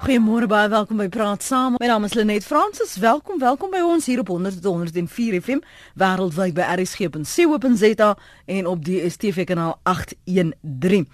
Goeiemôre baie welkom by Praat Saam. My naam is Lenet Fransis. Welkom, welkom by ons hier op 100.104 FM wêreldwyd by rsg.co.za en op die DStv kanaal 813.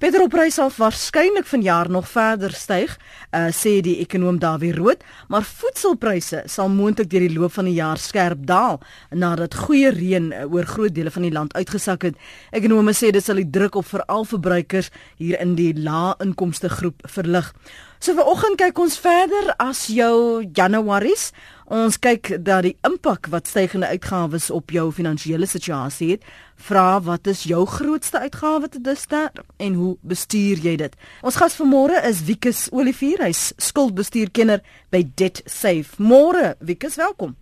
Petrolpryse sal waarskynlik vanjaar nog verder styg, uh, sê die ekonom Dawie Rood, maar voedselpryse sal moontlik deur die loop van die jaar skerp daal nadat goeie reën uh, oor groot dele van die land uitgesak het. Ekonome sê dit sal die druk op veral verbruikers hier in die lae-inkomste groep verlig. So vanoggend kyk ons verder as jou Januaries. Ons kyk dat die impak wat stygende uitgawes op jou finansiële situasie het. Vra wat is jou grootste uitgawe te dusver en hoe bestuur jy dit? Ons gas vanmôre is Wikus Olivier, hy's skuldbestuurkenner by Debt Safe. Môre, Wikus, welkom.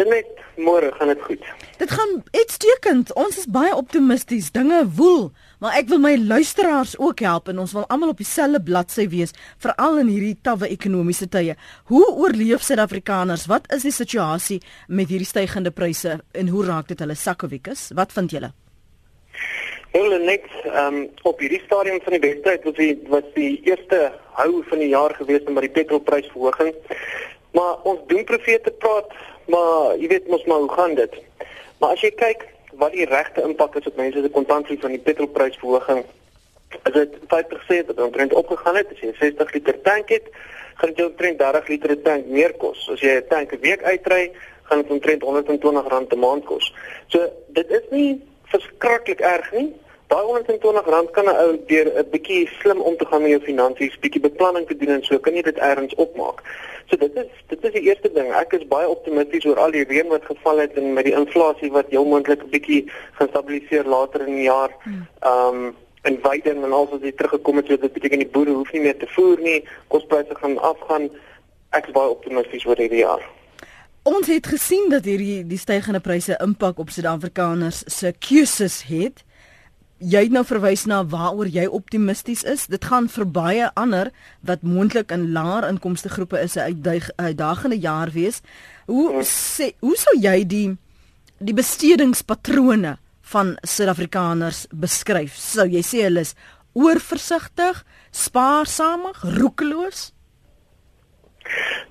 Net môre gaan dit goed. Dit gaan uitstekend. Ons is baie optimisties. Dinge woel, maar ek wil my luisteraars ook help en ons wil almal op dieselfde bladsy wees, veral in hierdie tawwe ekonomiese tye. Hoe oorleef Suid-Afrikaners? Wat is die situasie met hierdie stygende pryse en hoe raak dit hulle sakkewiekies? Wat vind julle? Hulle net ehm um, op hierdie stadium van die wedstryd was die was die eerste hou van die jaar gewees met die petrolprysverhoging. Maar ons doen profete praat Maar jy weet mos maar hoe gaan dit? Maar as jy kyk wat die regte impak is op mense se kontantvloei van die petrolprysverhoging, is dit 50% wat omtrent opgegaan het. As jy 60 liter tank het, gaan dit jou omtrent 30 liter tank meer kos. As jy 'n tank 'n week uitry, gaan dit omtrent R120 'n maand kos. So dit is nie verskriklik erg nie. Daai 120 rand kan 'n ou deur 'n bietjie slim om te gaan met jou finansies, bietjie beplanning te doen en so kan jy dit ergens opmaak. So dit is dit is die eerste ding. Ek is baie optimisties oor al die reën wat geval het en met die inflasie wat heel moontlik 'n bietjie gaan stabiliseer later in die jaar. Hmm. Ehm um, en Biden en alsoos hy teruggekom het, so dit beteken die boere hoef nie meer te voer nie, kospryse gaan afgaan. Ek is baie optimisties oor hierdie jaar. Ons het gesien dat hierdie die stygende pryse impak op Suid-Afrikaners se keuses het jy het nou verwys na waaroor jy optimisties is. Dit gaan vir baie ander wat moontlik in laer inkomste groepe is 'n uitdagende jaar wees. Hoe sê hoe sou jy die die bestedingspatrone van Suid-Afrikaners beskryf? Sou jy sê hulle is oorversigtig, spaarsamig, roekeloos?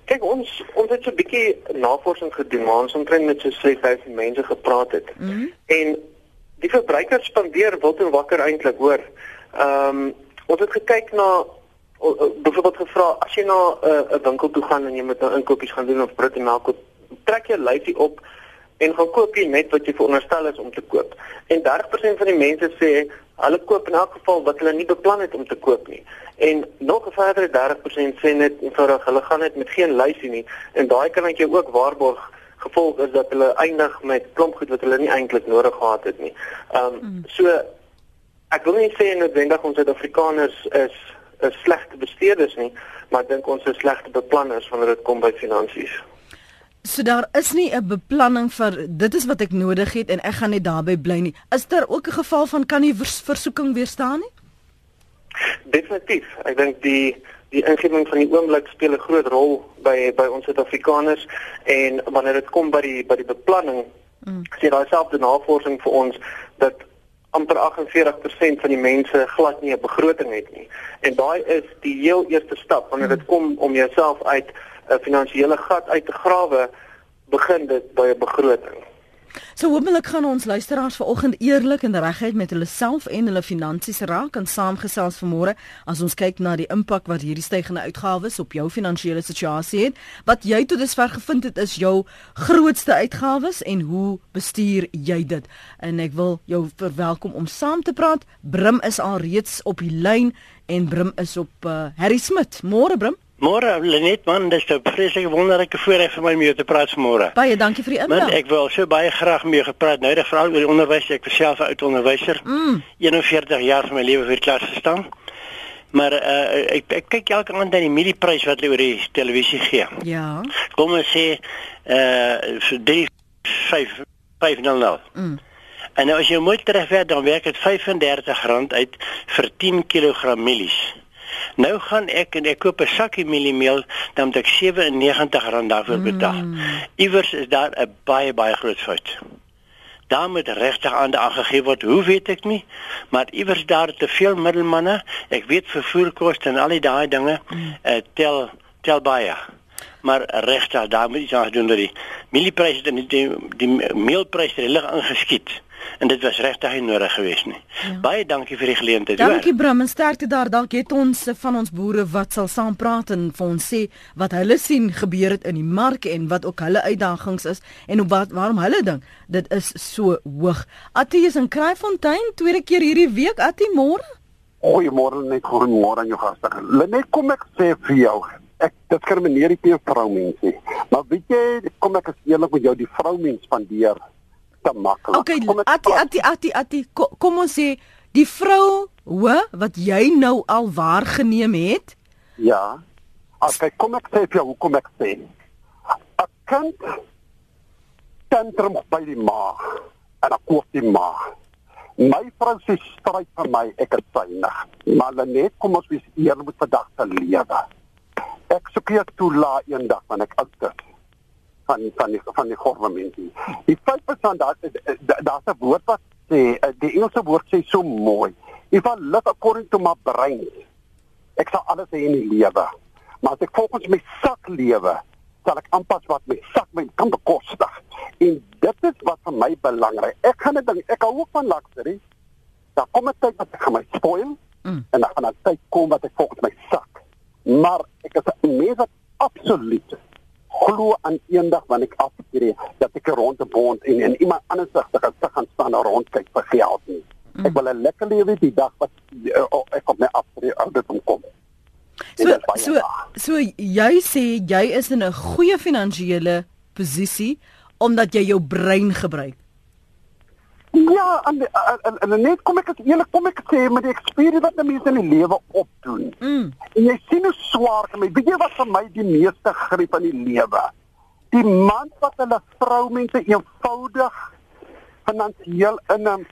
Kyk ons ons het so 'n bietjie navorsing gedoen, maar ons omtrent met so 6000 mense gepraat het. Mm -hmm. En die verbruikers spandeer wild en wakker eintlik hoor. Ehm um, ons het gekyk na byvoorbeeld gevra as jy na 'n uh, winkel toe gaan en jy moet nou inkopies gaan doen of brood en melk koop, trek jy lyfie op en gaan koop jy net wat jy veronderstel is om te koop. En 30% van die mense sê hulle koop in elk geval wat hulle nie beplan het om te koop nie. En nog 'n verdere 30% sê net eenvoudig hulle gaan net met geen lyfie nie en daai kan ek jou ook waarborg gevolg is dat hulle eindig met klomp goed wat hulle nie eintlik nodig gehad het nie. Ehm um, mm. so ek wil nie sê noodwendig ons Suid-Afrikaners is is slegte besteeders nie, maar ek dink ons is slegte beplanners wanneer dit kom by finansies. So daar is nie 'n beplanning vir dit is wat ek nodig het en ek gaan net daarby bly nie. Is daar ook 'n geval van kan nie vers, versoeking weerstaan nie? Definitief. Ek dink die die ingewing van die oomblik speel 'n groot rol by by ons Suid-Afrikaners en wanneer dit kom by die by die beplanning mm. sê daai selfde navorsing vir ons dat amper 48% van die mense glad nie 'n begroting het nie. En daai is die heel eerste stap wanneer dit mm. kom om jouself uit 'n finansiële gat uit te grawe, begin dit by 'n begroting. So hopelik gaan ons luisteraars vanoggend eerlik en regheid met hulle self en hulle finansies raak en saamgesels vanmôre as ons kyk na die impak wat hierdie stygende uitgawes op jou finansiële situasie het. Wat jy tot dusver gevind het is jou grootste uitgawes en hoe bestuur jy dit? En ek wil jou verwelkom om saam te praat. Brim is al reeds op die lyn en Brim is op uh, Harry Smit. Môre Brim. Môre Lenet man, dis 'n vreeslike wonderlike voorreg vir my om jou te praat môre. Baie dankie vir die inbel. Want ek wil so baie graag mee gepraat nou, veral oor die onderwys. Ek is self 'n oud onderwyser. Mm. 41 jaar van my lewe vir klas gestaan. Maar uh, ek ek kyk elke aand na die mielieprys wat hulle oor die televisie gee. Ja. Kom ons sê uh so 3 5 500. Mm. En nou as jy moet terugwerk dan werk dit R35 uit vir 10 kg mielies. Nou gaan ek en ek koop 'n sakkie mieliemeel, dan moet ek R97 daarvoor betaal. Mm. Iewers is daar 'n baie baie groot fout. Daar moet regtig aandag gegee word. Hoe weet ek nie, maar iewers daar te veel middelmanne. Ek weet vervoerkoste en al die daai dinge mm. uh, tel tel baie. Maar regtig daar moet iets aan gedoen word. Die mieliepryse en die, die, die meelpryse het reg ingeskiet en dit was regtig nie nodig geweest nie. Ja. Baie dankie vir die geleentheid. Dankie Bram en sterkte daar. Dalk het ons van ons boere wat sal saam praat en vir ons sê wat hulle sien gebeur het in die mark en wat ook hulle uitdagings is en op wat waarom hulle dink dit is so hoog. Attie is in Kraaifontein tweede keer hierdie week. Attie môre? Goeiemôre net goeiemôre aan jou gaste. Net kom ek sê vir jou Ek diskrimineer nie teen vroumense. Maar weet jy, kom ek as eerlik met jou, die vroumens spandeer te maklik. Okay, Ati Ati Ati Ati kom ons sê die vrou hoe wat jy nou al waargeneem het? Ja. Okay, kom ek sê vir jou hoekom ek sê. 'n Kind tantrum by die maag en 'n koop die maag. My vrou sê stryd vir my, ek is synig. Maar net kom ons wees eerlik met vandag se lewe. Ek sou keer toe la eendag wanneer ek oud is van van die van die government. Die 5% daar daar's 'n woord wat sê die Engelse woord sê so mooi. If I live according to my brain, ek sal alles hê in die lewe. Maar as ek volgens my sak lewe, sal ek aanpas wat my sak my kan bekostig. En dit is wat vir my belangrik. Ek gaan 'n ding, ek hou ook van luxury. Daar kom 'n tyd wat ek gaan my spoil mm. en dan gaan 'n tyd kom wat ek volgens my sak. Maar ek is 'n mens wat absoluut glo aan eendag wanneer ek afskree dat ek rond 'n bond en en iemand anders sig te gaan staan en rondkyk vir geld nie. Mm. Ek wil 'n lekker lewe die dag wat uh, oh, ek op my afskree ouderdom kom. So so so jy sê jy is in 'n goeie finansiële posisie omdat jy jou brein gebruik. Ja, en, en, en, en net kom ek as eerlik kom ek sê met die eksperience wat mense in die lewe opdoen. Mm. En jy sien hoe swaar vir my. Weet jy wat vir my die meeste griep in die lewe? Die man wat hulle vrou mense eenvoudig finansiëel in 'n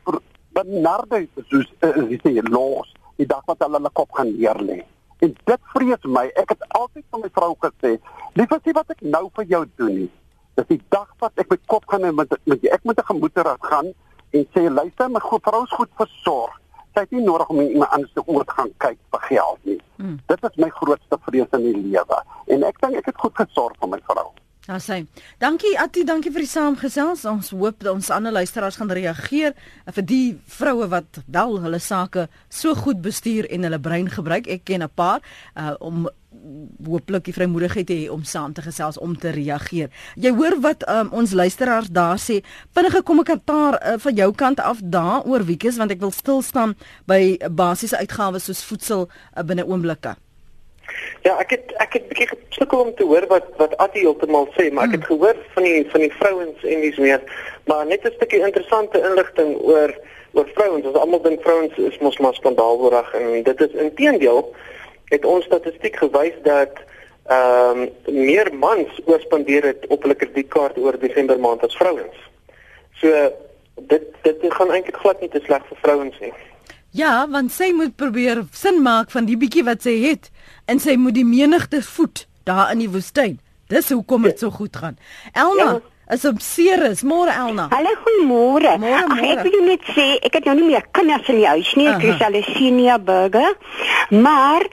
benarde soos jy sê los die dag wat hulle hulle kop gaan neerlê. En dit vrees my. Ek het altyd vir my vrou gesê, "Liefie, wat ek nou vir jou doen nie, dis die dag wat ek my kop gaan en met, met ek moet 'n gemoeder gaan en sê luister my goed vrou is goed versorg sy het nie nodig om iemand anders te oor te gaan kyk vir geld nie hmm. dit is my grootste vrees in die lewe en ek dink ek het goed gesorg vir my vrou Ja sê. Dankie Atti, dankie vir die saamgesels. Ons hoop dat ons ander luisteraars gaan reageer vir die vroue wat wel hulle sake so goed bestuur en hulle brein gebruik. Ek ken 'n paar uh, om hooplik die vrymoedigheid hê om saam te gesels om te reageer. Jy hoor wat um, ons luisteraars daar sê. Vinnige kommentaar uh, van jou kant af daaroor Wiekus want ek wil stil staan by basiese uitgawes soos voedsel uh, binne oomblikke. Ja, ek het ek het bietjie gesukkel om te hoor wat wat Attie heeltemal sê, maar ek het hmm. gehoor van die van die vrouens en dis meer, maar net 'n stukkie interessante inligting oor oor vrouens. Ons almal dink vrouens is mos maar skandaalwaardig en dit is inteendeel het ons statistiek gewys dat ehm um, meer mans oorspandeer het op hulle kredietkaart oor Desember maand as vrouens. So dit dit gaan eintlik glad nie te sleg vir vrouens nie. Ja, want sy moet probeer sin maak van die bietjie wat sy het en sy moet die menigte voed daar in die woestyn. Dis hoekom dit so goed gaan. Elna ja. As op Ceres, môre Elna. Hallo, goeiemôre. Ag ek wil net sê, ek het nou nie meer kinders in die huis nie. Ek is al 'n senior burger. Maar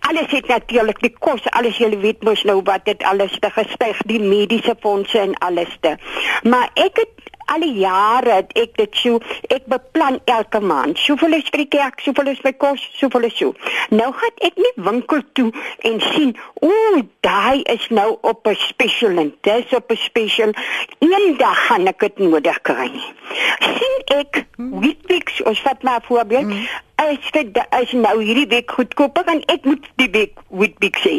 alles het natuurlik die kos alles jy weet mos nou wat dit alles te gestyg die mediese fondse en alles te. Maar ek het alle jare het ek dit so ek beplan elke maand. Soveel is vir die kerk soveel is my kos soveel is so. Nou gaan ek nie winkel toe en sien o daai is nou op 'n special en dis op 'n special. Eendag gaan ek dit nodig kry sien ek Weetabix ons vat maar voorbeeld mm as dit as nou hierdie week goedkoper en ek moet die week Weetabix sê.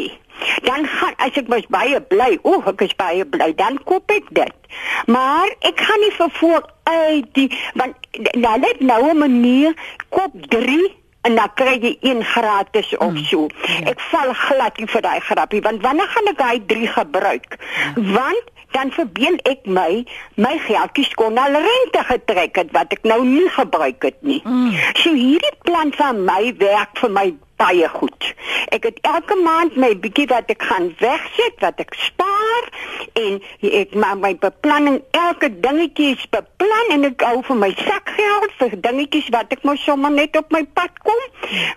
Dan gaan as ek mos baie bly, o, ek is baie bly, dan koop ek dit. Maar ek gaan nie vervoer uit die want nou net nou 'n manier koop 3 en dan kry jy een gratis of mm, so. Ja. Ek val glad nie vir daai grappie want wanneer gaan ek daai 3 gebruik? Ja. Want dan verbeel ek my my geldjies kon al rente getrek het wat ek nou nie gebruik het nie. Mm. So hierdie plan van my werk vir my baie goed. Ek het elke maand my bietjie wat ek gaan wegsit, wat ek spaar en ek maak my beplanning. Elke dingetjie is beplan en ek hou vir my sakgeld vir dingetjies wat ek mos sommer net op my pad kom.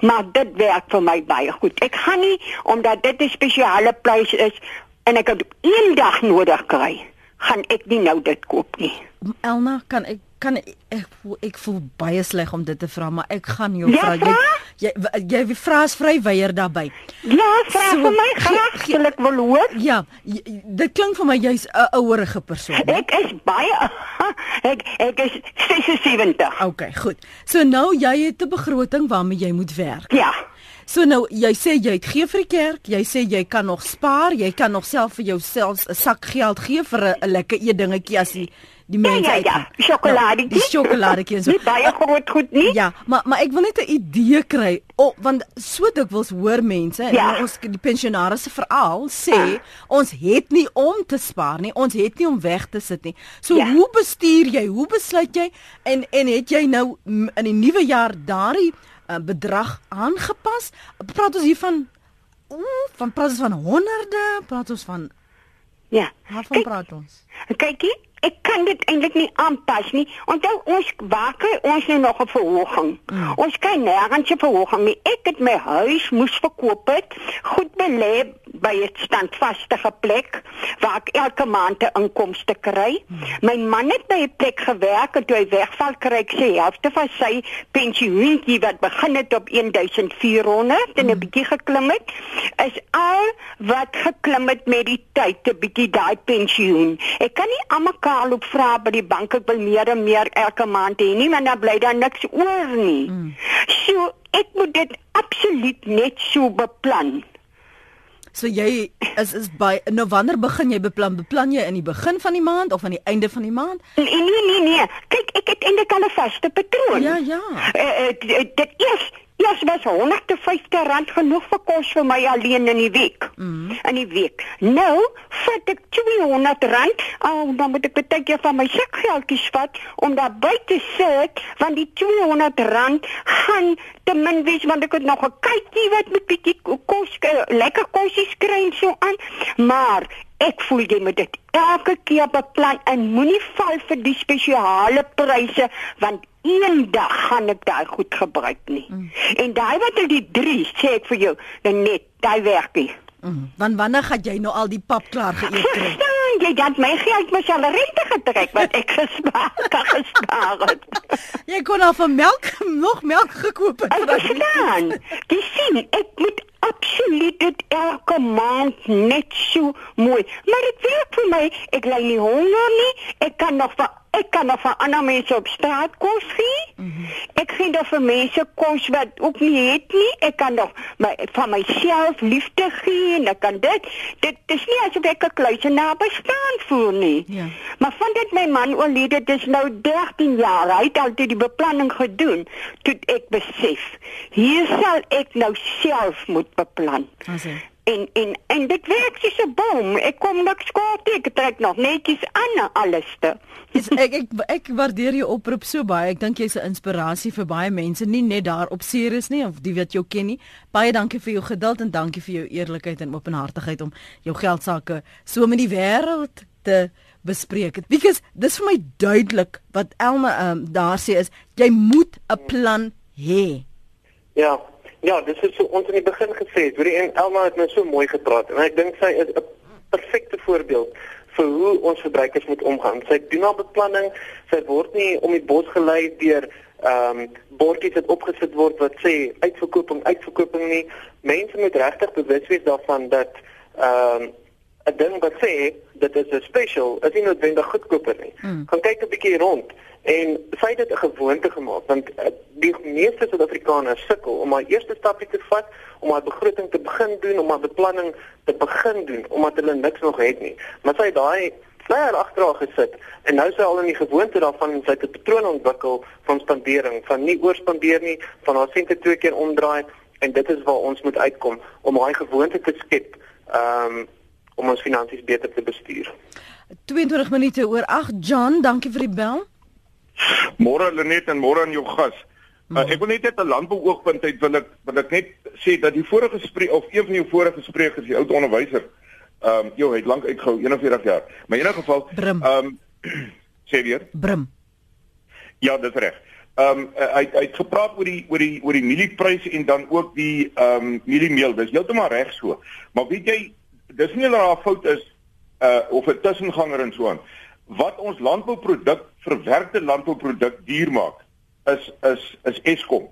Maar dit werk vir my baie goed. Ek gaan nie omdat dit 'n spesiale prys is en ek het een dag nodig kry, gaan ek nie nou dit koop nie. Elna, kan ek kan ek ek voel, ek voel baie sleg om dit te vra, maar ek gaan jou ja, vra. Jy jy jy vra as vryweier daarbey. Ja, vra so, vir my graag, sal ek wil hoor. Ja, jy, dit klink vir my jy's 'n ouerige persoon. Ek is baie ek ek is 76. Okay, goed. So nou jy het 'n begroting waarmee jy moet werk. Ja. So nou jy sê jy het gee vir die kerk, jy sê jy kan nog spaar, jy kan nog self vir jouself 'n sak geld gee vir 'n lekker eetdingetjie as jy die mense ja, ja, ja. sjokoladetjie. Nou, die sjokoladetjie so. Nie baie groot goed nie. Ja, maar maar ek wil net 'n idee kry. Oh, want so dikwels hoor mense ja. en ons die pensionaars se verhaal sê ja. ons het nie om te spaar nie, ons het nie om weg te sit nie. So ja. hoe bestuur jy? Hoe besluit jy? En en het jy nou in die nuwe jaar daardie uh, bedrag aangepas? Praat ons hier van ooh, van praat ons van honderde, praat ons van Ja. Waarvan praat ons? Kykie, ek kan dit eintlik nie aanpas nie. Onthou ons wakker ons nou nog 'n verhoging. Mm. Ons kan nêrens 'n verhoging nie. Ek het my huis moes verkoop het, goed belê by 'n standvaste plek waar ek elke maand 'n inkomste kry. My man het by 'n plek gewerk en toe hy wegval kry ek sê helfte van sy pensioentjie wat begin het op 1400 en 'n mm. bietjie geklim het, is al wat geklim het met die tyd 'n bietjie daai pensioen. Ek kan nie almal mekaar loop vra by die bank ek wil meer en meer elke maand hê nie want dan bly daar niks oor nie. Mm. So ek moet dit absoluut net so beplan. So jy is is by nou wanneer begin jy beplan? Beplan jy in die begin van die maand of aan die einde van die maand? Nee nee nee nee. Kyk, ek het eintlik al 'n vaste patroon. Ja ja. Uh, uh, dit eers Ja, dit was 150 rand genoeg vir kos vir my alleen in die week. Mm. In die week. Nou, vat ek 200 rand. Oh, dan moet ek baie keer van my sakgeldjies vat om daar by te sit, want die 200 rand gaan te min wees want ek het nog 'n kykie wat met bietjie kos lekker kosies kry en so aan. Maar ek voel jy moet dit elke keer beplan en moenie val vir die spesiale pryse want eendag gaan ek daai goed gebruik nie. Mm. En daai wat al die 3 sê ek vir jou, net daai werk nie. Mm. Want wanneer gaan jy nou al die pap klaar geëet kry? jy dan my geld mos al rente getrek wat ek gespaar gespaar het. jy kon al van melk nog melk gekoop het. Ek staan. Dis sien, ek moet absoluut dit elke maand net so mooi. Maar dit werk vir my. Ek ly nie honger nie. Ek kan nog vir ek kan nog vir ander mense op straat kos gee. Mm -hmm. Ek gee dan vir mense kos wat ook nie het nie. Ek kan nog my van myself liefde gee en ek kan dit. Dit is nie asof ek 'n kluisenaar bestaan voel nie. Ja. Maar van dit my man oorlede, dit is nou 13 jaar. Hy het altyd die beplanning gedoen. Toe ek besef, hier sal ek nou self moet beplan. Asse en en en dit werk soos 'n bom. Ek kom niks kort ek trek nog netjies aan alles te. Dis ek ek ek waardeer jou oproep so baie. Ek dink jy's 'n inspirasie vir baie mense, nie net daar op Ceres nie of die wat jou ken nie. Baie dankie vir jou geduld en dankie vir jou eerlikheid en openhartigheid om jou geld sake so met die wêreld te bespreek. Because dis vir my duidelik wat Elma um, daar sê is jy moet 'n plan hê. Ja, Ja, dis is so ons in die begin gesê het, hoorie en Elma het nou so mooi gepraat en ek dink sy is 'n perfekte voorbeeld vir hoe ons verbruikers moet omgaan. Sy doen haar beplanning, sy word nie om die bos gelei deur ehm um, bordjies wat opgesit word wat sê uitverkoping, uitverkoping nie. Mense moet regtig bewus wees daarvan dat ehm um, 'n ding wat sê dit is 'n special, is nie noodwendig goedkoper nie. Hmm. Gaan kyk 'n bietjie rond. En sy het dit 'n gewoonte gemaak want eh, die meeste Suid-Afrikaners sukkel om haar eerste stapie te vat, om haar begroting te begin doen, om haar beplanning te begin doen omdat hulle niks nog het nie. Maar sy het daai flyer agterhaal gesit en nou sy al in die gewoonte daarvan en sy het 'n patroon ontwikkel van spandering, van nie oorspandeer nie, van haar sente twee keer omdraai en dit is waar ons moet uitkom om daai gewoonte te skep. Ehm um, om ons finansies beter te bestuur. 22 minute oor 8 John, dankie vir die bel. Môre Lenet en môre aan jou gas. Uh, ek wil net net 'n landbouoogpunt uit wil ek wil ek net sê dat die vorige spreek of een van jou vorige sprekers, die ou onderwyser, ehm um, jou het lank uitgehou 41 jaar. Maar in 'n geval ehm um, sê weer Brim. Ja, dis reg. Ehm um, hy hy het gepraat oor die oor die oor die mieliepryse en dan ook die ehm um, mieliemeel. Dis heeltemal reg so. Maar weet jy, dis nie dat daar 'n fout is uh of 'n tussenganger en so aan. Wat ons landbouproduk, verwerkte landbouproduk duur maak, is is is Eskom.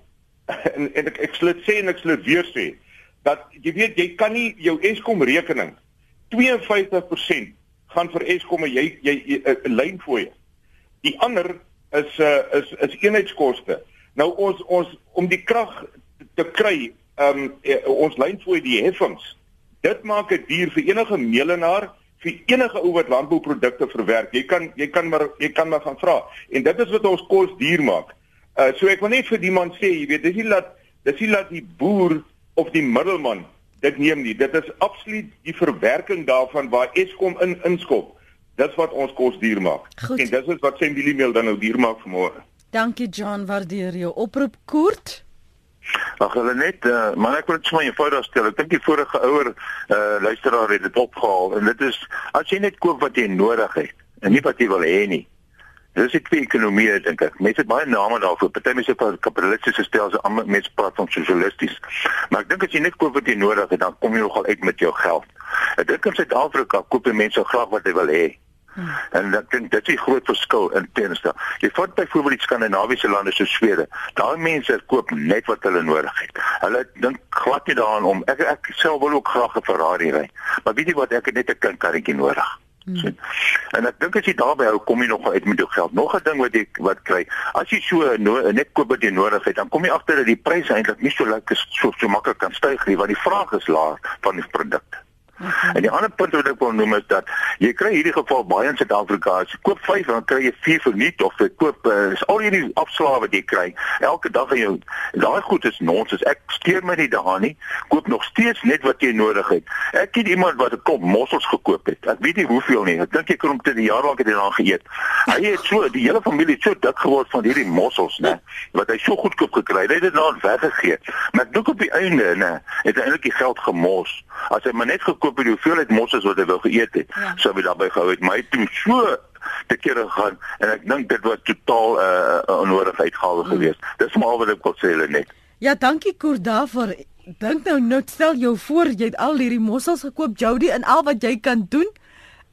en en ek ek sal dit sê en ek sal dit weer sê dat jy weet jy kan nie jou Eskom rekening 52% gaan vir Eskom en jy jy 'n eh, lyn fooi. Die ander is uh is is eenheidskoste. Nou ons ons om die krag te kry, ehm um, ons lyn fooi die heffings. Dit maak dit duur vir enige meelenaar vir enige ou wat landbouprodukte verwerk. Jy kan jy kan maar jy kan maar gaan vra. En dit is wat ons kos duur maak. Uh so ek wil net vir die man sê, jy weet, dis nie dat dis nie dat die boer of die middelman dit neem nie. Dit is absoluut die verwerking daarvan waar Eskom in inskop. Dis wat ons kos duur maak. Goed. En dis is wat sy mieliemeel dan nou duur maak vanmôre. Dankie John, waardeer jou oproep Koert. Ag hulle net uh, maar ek wil dit sommer eenvoudig stel. Ek dink die vorige ouer uh, luisteraar het dit opgehaal en dit is as jy net koop wat jy nodig het en nie wat jy wil hê nie. Dis ek vir ekonomie dink ek. Mense het baie name daarvoor. Party mense praat kapitalistiese stelsel, ander mense praat van sosialisties. Maar ek dink as jy net koop wat jy nodig het, dan kom jy nogal uit met jou geld. Ek dink in Suid-Afrika koop mense graag wat hulle wil hê. En ek dink dit is 'n groot verskil in teenoor. Jy vat byvoorbeeld die Skandinawiese lande soos Swede. Daai mense koop net wat hulle nodig het. Hulle dink glad nie daaraan om ek ek self wil ook graag 'n Ferrari ry. Maar weet jy wat ek het net 'n kind karretjie nodig. Hmm. En ek dink as jy daarby hou, kom jy nog uit met jou geld. Nog 'n ding wat jy wat kry, as jy so no, net koop wat jy nodig het, dan kom jy agter dat die pryse eintlik nie so lekker so, so maklik kan styg nie, want die vraag is laag van die produkte. Okay. En die ander punt wat ek wil noem is dat jy kry hierdie geval baie in Suid-Afrika, as jy koop 5 dan kry jy 4 vir nuut of jy koop uh, is al hierdie afslae wat jy kry elke dag in jou daai goed is nonsens. Ek steur my nie daaraan nie. Koop nog steeds net wat jy nodig het. Ek het iemand wat 'n klomp mossels gekoop het. Ek weet nie hoeveel nie. Ek dink ek kon hom te die jaar lank het hy dan geëet. Hy het so die hele familie so dik geword van hierdie mossels, né? Wat hy so goedkoop gekry het. Hy het dit nou weggegee. Maar ek dink op die einde, né, het hy eintlik die geld gemors. As hy maar net gekoop het hoeveelheid mosses wat hy wou geëet het, ja. sou hy daarbey gehou het, maar hy het toe so te kere gaan en ek dink dit was totaal 'n uh, onnodige uitgawe hmm. geweest. Dis maar wat ek wil sê net. Ja, dankie Koor daarvoor. Dink nou net stel jou voor jy het al hierdie mossels gekoop, Jody, en al wat jy kan doen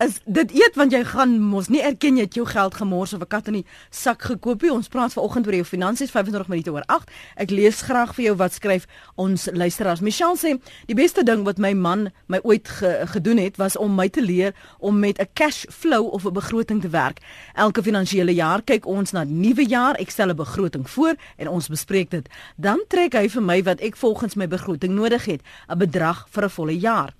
is dit eet want jy gaan mos nie erken jy het jou geld gemors of 'n kat in die sak gekoop nie. Ons praat vanoggend oor jou finansies 25 minute oor 8. Ek lees graag vir jou wat skryf ons luisteraars. Michelle sê die beste ding wat my man my ooit ge, gedoen het was om my te leer om met 'n cash flow of 'n begroting te werk. Elke finansiële jaar kyk ons na nuwe jaar, ek stel 'n begroting voor en ons bespreek dit. Dan trek hy vir my wat ek volgens my begroting nodig het, 'n bedrag vir 'n volle jaar.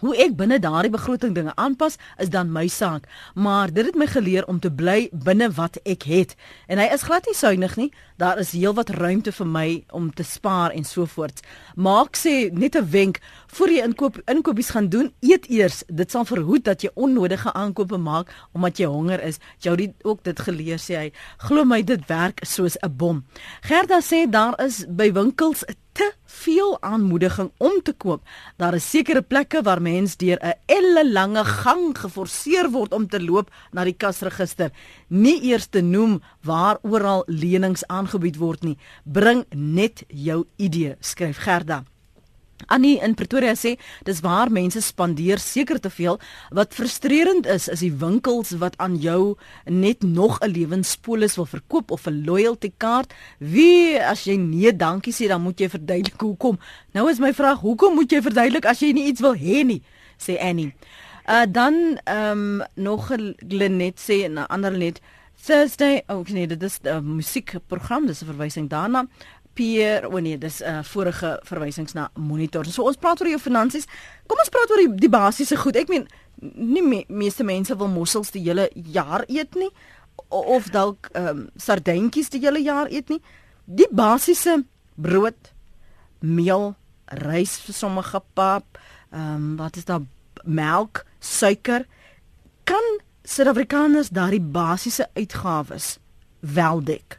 Hoe ek binne daardie begroting dinge aanpas is dan my saak, maar dit het my geleer om te bly binne wat ek het. En hy is glad nie suinig nie. Daar is heelwat ruimte vir my om te spaar en so voort. Maak sê net 'n wenk voor jy inkoop inkopies gaan doen, eet eers. Dit sal verhoed dat jy onnodige aankope maak omdat jy honger is. Het ook dit geleer sê hy. Glo my dit werk soos 'n bom. Gerda sê daar is by winkels te veel aanmoediging om te koop. Daar is sekere plekke waar mens deur 'n ellelange gang geforseer word om te loop na die kasregister. Nie eers te noem waar oral lenings aangebied word nie. Bring net jou idee, skryf Gerda. Annie in Pretoria sê dis waar mense spandeer seker te veel. Wat frustrerend is is die winkels wat aan jou net nog 'n lewenspolis wil verkoop of 'n loyalty kaart. Wie as jy nee dankie sê dan moet jy verduidelik hoekom. Nou is my vraag hoekom moet jy verduidelik as jy nie iets wil hê nie sê Annie. Uh, dan um, nog Glenet sê 'n ander net Thursday oh nee dit is 'n uh, musiekprogram dis 'n verwysing daarna peer o oh nee dis 'n uh, vorige verwysings na monitor. So ons praat oor jou finansies. Kom ons praat oor die, die basiese goed. Ek meen nie me, meeste mense wil mossels die hele jaar eet nie of dalk ehm um, sardientjies die hele jaar eet nie. Die basiese brood, meel, rys vir sommige pap, ehm um, wat is daar melk, suiker. Kan Suid-Afrikaners daardie basiese uitgawes wel dek?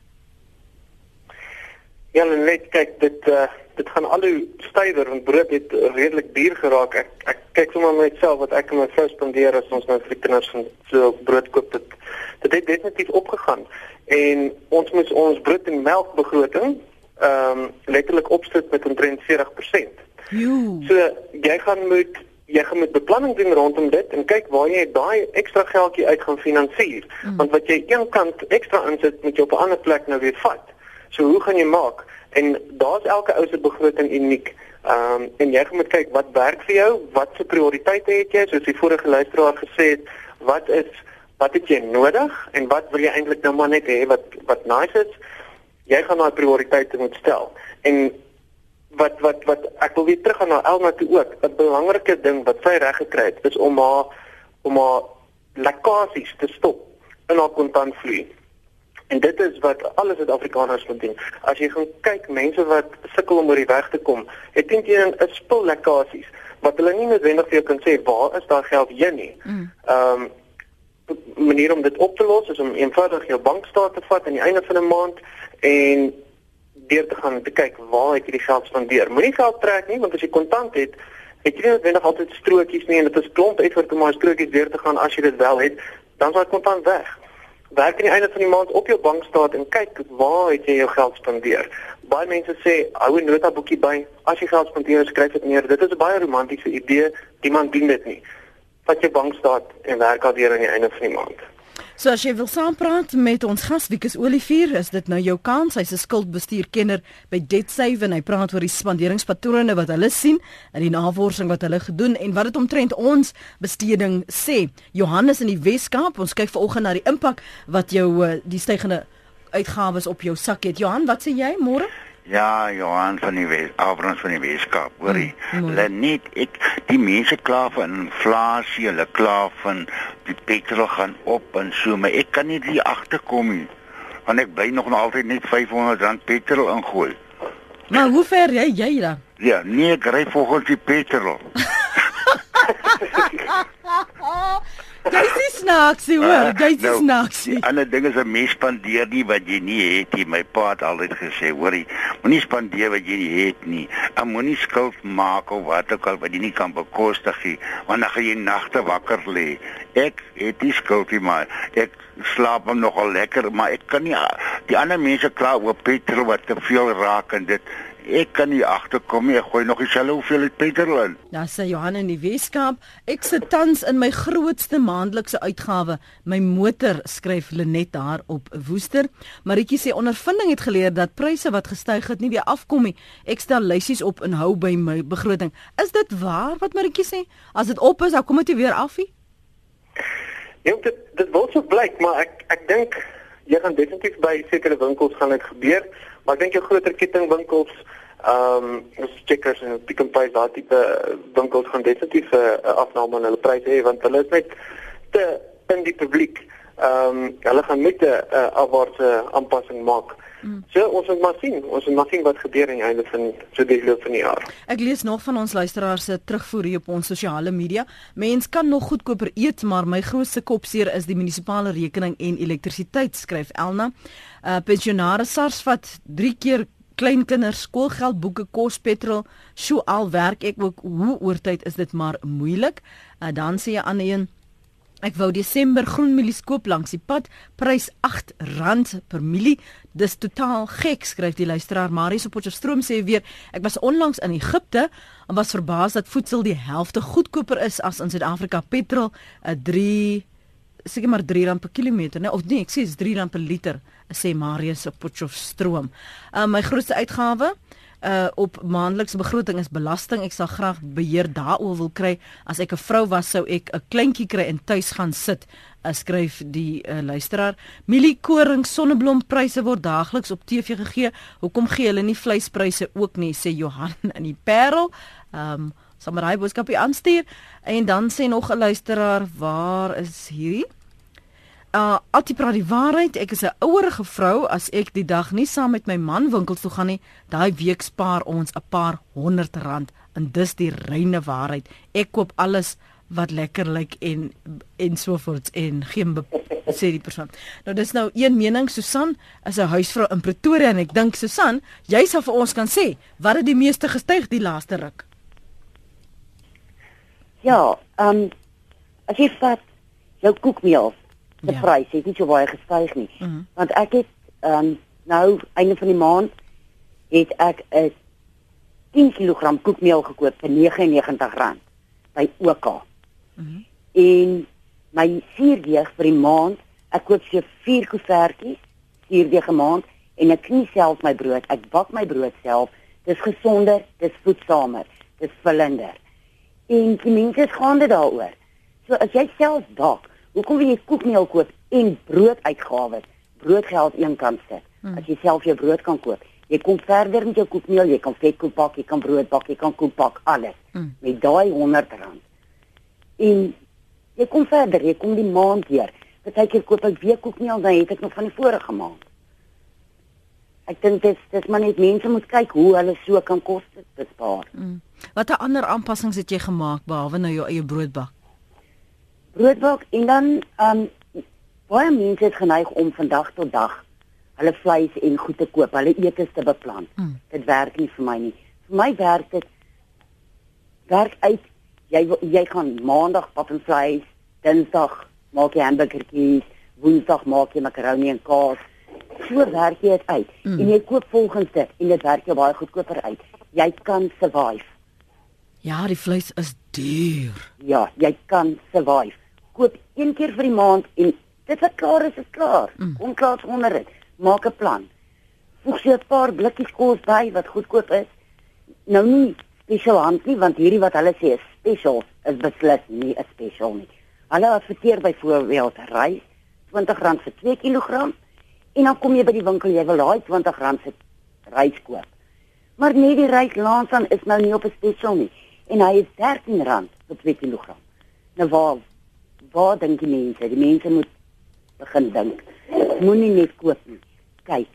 Ja, net kyk dit uh, dit gaan al hoe stywer want brood het redelik duur geraak. Ek ek kyk sommer met myself wat ek en my vrou spandeer as ons nou vir die kinders van so brood koop dit dit het definitief opgegaan en ons moet ons brood en melk begroting ehm um, letterlik opsit met omtrent 40%. Jo. So jy gaan moet jy gaan met beplanning doen rondom dit en kyk waar jy daai ekstra geldjie uit gaan finansier. Mm. Want wat jy een kant ekstra insit, moet jy op 'n ander plek nou weer vat. So hoe gaan jy maak? En daar's elke ou se begroting uniek. Ehm um, en jy moet kyk wat werk vir jou, wat se prioriteite het jy, soos die vorige luisteraar gesê het, wat is wat het jy nodig en wat wil jy eintlik nou maar net hê wat wat nice is? Jy gaan daai prioriteite moet stel. En wat wat wat ek wil weer terug gaan na Elma toe ook. 'n Belangrike ding wat sy reg gekry het is om haar om haar lekkasies te stop in haar kontantvloei. En dit is wat alle Suid-Afrikaners moet doen. As jy gaan kyk mense wat sukkel om oor die weg te kom, het teen teen 'n spul lekkasies wat hulle nie noodwendig vir jou kan sê waar is daar geld heen nie. Mm. Ehm um, manier om dit op te los is om eenvoudig jou bankstaat te vat aan die einde van 'n maand en deur te gaan te kyk waar ek hierdie geld spandeer. Moenie geld trek nie want as jy kontant het, het jy nie noodwendig altyd strokies nie en dit is klomp effort om maar strokies deur te gaan as jy dit wel het, dan sal dit kontant weg. Werk aan die einde van die maand op jou bankstaat en kyk waar het jy jou geld spandeer. Baie mense sê hou 'n notaboekie by. As jy geld spandeer, skryf dit neer. Dit is 'n baie romantiese idee. Iemand doen dit nie. Vat jou bankstaat en werk al weer aan die einde van die maand. So as jy wil saampraat met ons gas Wikus Olivier, is dit nou jou kans. Hy's 'n skuldbestuurkenner by DebtSave en hy praat oor die spanderingspatrone wat hulle sien in die navorsing wat hulle gedoen en wat dit omtrent ons besteding sê. Johannes in die Weskaap, ons kyk vanoggend na die impak wat jou eh, die stygende uitgawes op jou sak het. Johan, wat sê jy môre? Ja, Johan van die Wes, Abrams van die Weskaap, hoorie. Mm, hulle net ek die mense kla van inflasie, hulle kla van die petrol gaan op en so, maar ek kan nie die agterkom nie. Want ek bly nog altyd net R500 petrol ingooi. Maar hoe ver ry jy dan? Ja, nee, ek ry volgens die petrol. Jy's nie snaaks nie, hoor. Jy's nou, snaaks nie. Ander ding is 'n mens spandeer nie wat jy nie het nie. My pa het altyd gesê, hoorie, moenie spandeer wat jy nie het nie. En moenie skuld maak of wat ook al wat jy nie kan bekostig nie, want dan gaan jy nagte wakker lê. Ek het nie skuld nie, maar ek slaap hom nogal lekker, maar ek kan nie die ander mense kla oor petrol wat te veel raak en dit ek kan nie agterkom nie. Ek gooi nog dieselfde hoeveelheid petrol in. Ja, sê Johan in die Weskaap. Ek sit tans in my grootste maandelikse uitgawe, my motor, skryf Lenet daar op Woester. Maritjie sê ondervinding het geleer dat pryse wat gestyg het nie weer afkom nie. Ek stel lysies op en hou by my begroting. Is dit waar wat Maritjie sê? As dit op is, dan kom dit weer af nie. Ja, dit dit word so blyk, maar ek ek dink jy gaan definitief by sekere winkels gaan dit gebeur, maar ek dink jou groter kettingwinkels Ehm um, ons checkers en pick and pay daai tipe winkels gaan definitief 'n uh, afname in hulle pryse hê want hulle is net te in die publiek. Ehm um, hulle gaan met 'n uh, afwaartse aanpassing maak. Mm. So ons moet maar sien, ons moet maar sien wat gebeur aan die einde van so die loop van die jaar. Ek lees nog van ons luisteraars se terugvoer hier op ons sosiale media. Mens kan nog goedkoper eet, maar my grootste kopseer is die munisipale rekening en elektrisiteit, skryf Elna. Uh pensionare SARS vat 3 keer kleinkinders skoolgeld, boeke, kos, petrol, sjo al werk ek ook hoe oortyd is dit maar moeilik. Uh, dan sê jy aan een Ek wou Desember groenmielies koop langs die pad, prys R8 per mielie. Dis totaal gek, skryf die luisteraar Marius op Potchefstroom sê weer, ek was onlangs in Egipte en was verbaas dat voedsel die helfte goedkoper is as in Suid-Afrika. Petrol 'n uh, 3 seker maar R3 per kilometer, nee, of nee, ek sê is R3 per liter sê Marius op Potchefstroom. Uh my grootste uitgawe uh op maandelikse begroting is belasting. Ek sal graag beheer daaroor wil kry. As ek 'n vrou was, sou ek 'n kleintjie kry en tuis gaan sit. Uh, skryf die uh, luisteraar. Mielie koring sonneblompryse word daagliks op TV gegee. Hoekom gee hulle nie vleispryse ook nie? sê Johan in die Parel. Um Samarai boodskapie aanstuur en dan sê nog 'n luisteraar, waar is hierdie? Uh altyd praat die waarheid. Ek is 'n ouerige vrou as ek die dag nie saam met my man winkels toe gaan nie, daai week spaar ons 'n paar honderd rand en dis die reine waarheid. Ek koop alles wat lekker lyk en en so voort en geen sê die persoon. Nou dis nou een mening Susan is 'n huisvrou in Pretoria en ek dink Susan, jy sal vir ons kan sê wat het die meeste gestyg die laaste ruk? Ja, ehm um, as jy vat jou koekmeel, die ja. prys het nie so baie gestyg nie. Mm -hmm. Want ek het ehm um, nou einde van die maand het ek 'n 10 kg koekmeel gekoop vir R99 by OK. Mm -hmm. En my suurdeeg vir die maand, ek koop so 4 koevertjies suurdeeg 'n maand en ek knie self my brood. Ek bak my brood self. Dis gesonder, dis voedsamer, dis vullender. En die mense gaan dit daaroor. So as jy self bak, hoekom wil jy koekmeel koop en brood uitgawes? Broodgeld eenkant sit. Hmm. As jy self jou brood kan koop. Jy kom verder met jou koekmeel, jy kan vetkoek bak, jy kan brood bak, jy kan koek bak, alles. Hmm. Met daai R100. En jy kom verder, jy kom die maand weer. Partykeer koop ek weer koekmeel, dan het ek nog van die vorige maand. Ek dink dit dis maar net mense moet kyk hoe hulle so kan koste bespaar. Mm. Watter ander aanpassings het jy gemaak behalwe nou jou eie broodbak? Broodbak en dan um baie mense het geneig om van dag tot dag hulle vleis en goed te koop, hulle eetes te beplan. Mm. Dit werk nie vir my nie. Vir my werk dit werk uit jy jy gaan maandag pap en vleis, dinsdag maak jy hamburgertjies, woensdag maak jy makaroni en kaas. So werk jy dit uit. Mm. En jy koop volgens dit en dit werk jou baie goedkoper uit. Jy kan survive. Ja, die vleis is duur. Ja, jy kan survive. Koop een keer vir die maand en dit wat klaar is, is klaar. Mm. Kom klaar onder dit. Maak 'n plan. Voeg jy 'n paar blikkies kos by wat goedkoop is. Nou nie spesiaal hand nie want hierdie wat hulle sê is special is beslis nie 'n special nie. Hulle adverteer byvoorbeeld rys R20 vir 2 kg en dan kom jy by die winkel jy wil daai R20 se rys koop. Maar nee die rys langsaan is nou nie op 'n special nie en hy is R13 vir 2 kg. Nou waar waar dink die mense? Die mense moet begin dink. Moenie net koop nie. Kyk.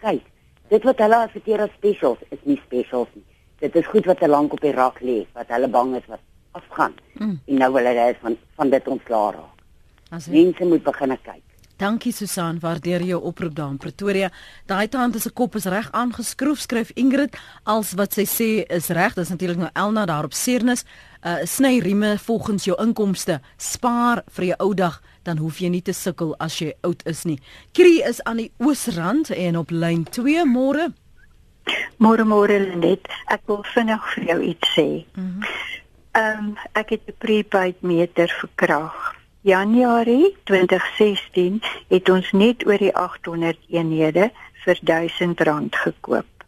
Kyk. Dit wat hulle adverteer as specials is nie specials nie dit is goed wat te lank op die rak lê wat hulle bang is wat afgaan. Mm. En nou wil hulle van van dit ontslaa raak. As mense moet begin kyk. Dankie Susan, waardeer jou oproep daar in Pretoria. Daai tand is se kop is reg aangeskroef, skryf Ingrid, als wat sy sê is reg. Dis natuurlik nou Elna daar op Seernis. Uh sny rieme volgens jou inkomste. Spaar vir jou ou dag, dan hoef jy nie te sukkel as jy oud is nie. Kri is aan die Oosrand en op lyn 2 môre. Môre môre net, ek wil vinnig vir jou iets sê. Mhm. Ehm mm um, ek het 'n prepaid meter vir krag. Januarie 2016 het ons net oor die 800 eenhede vir R1000 gekoop.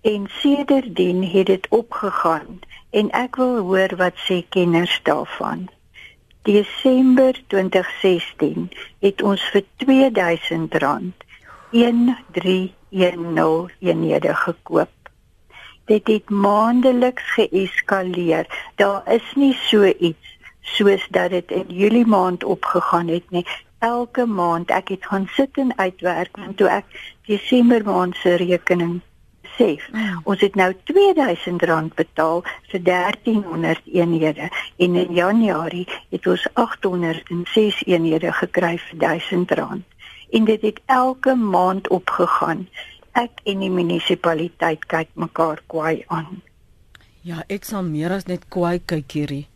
En sedertdien het dit opgegaan en ek wil hoor wat sê kenners daarvan. Desember 2016 het ons vir R2000 13 10 eenhede gekoop. Dit het maandeliks geeskaleer. Daar is nie so iets soos dat dit in Julie maand opgegaan het nie. Elke maand ek het gaan sit en uitwerk en toe ek Desember maand se rekening sê, mm. ons het nou R2000 betaal vir 1300 eenhede en in Januarie het ons 806 eenhede gekry vir R1000 en dit het elke maand opgegaan. Ek en die munisipaliteit kyk mekaar kwaai aan. Ja, ek sal meer as net kwaai kyk hierdie.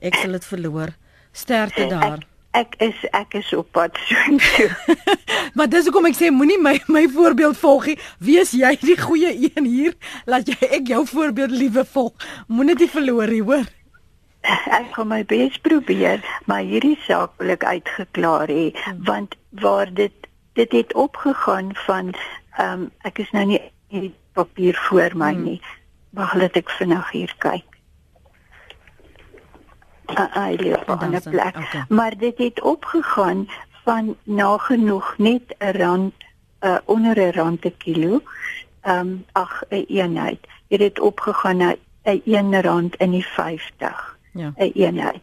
Ek sal dit verloor. Sterkte daar. Ek, ek is ek is op pad so. maar dis hoekom ek sê moenie my my voorbeeld volg nie. Wees jy die goeie een hier, laat jy ek jou voorbeeld liewe volg. Moenie dit verloor nie, hoor ek gaan my bes probeer, maar hierdie saak wil ek uitgeklaar hê want waar dit dit het opgegaan van ehm um, ek is nou nie die papier voor my hmm. nie. Wag laat ek vinnig hier kyk. Ah, ek loop op 'n plek. Okay. Maar dit het opgegaan van nagenoeg net 'n rand uh, onder 'n rand per kilo. Ehm um, ag 'n eenheid. Dit het opgegaan na 'n 1 rand in die 50 ja. 'n eenheid.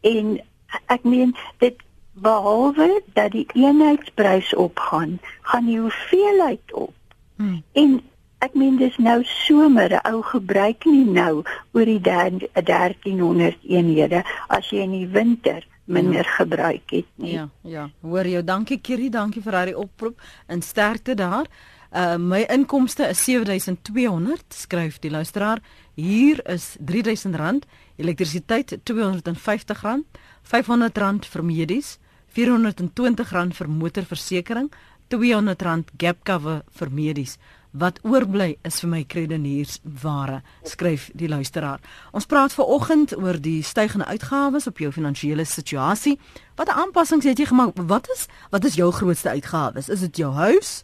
En ek meen dit behalwe dat die eenheidsprys opgaan, gaan die hoeveelheid op. Hmm. En ek meen dis nou somer, ou gebruik nie nou oor die 1300 eenhede as jy in die winter minder ja. gebruik het nie. Ja, ja. Hoor jou, dankie Kiri, dankie vir daardie oproep en sterkte daar. Uh my inkomste is 7200, skryf die luisteraar. Hier is R3000, elektrisiteit R250, R500 vir medies, R420 vir motorversekering, R200 gap cover vir medies. Wat oorbly is vir my kredeniers ware, skryf die luisteraar. Ons praat ver oggend oor die stygende uitgawes op jou finansiële situasie. Watter aanpassings het jy gemaak? Wat is wat is jou grootste uitgawes? Is dit jou huis?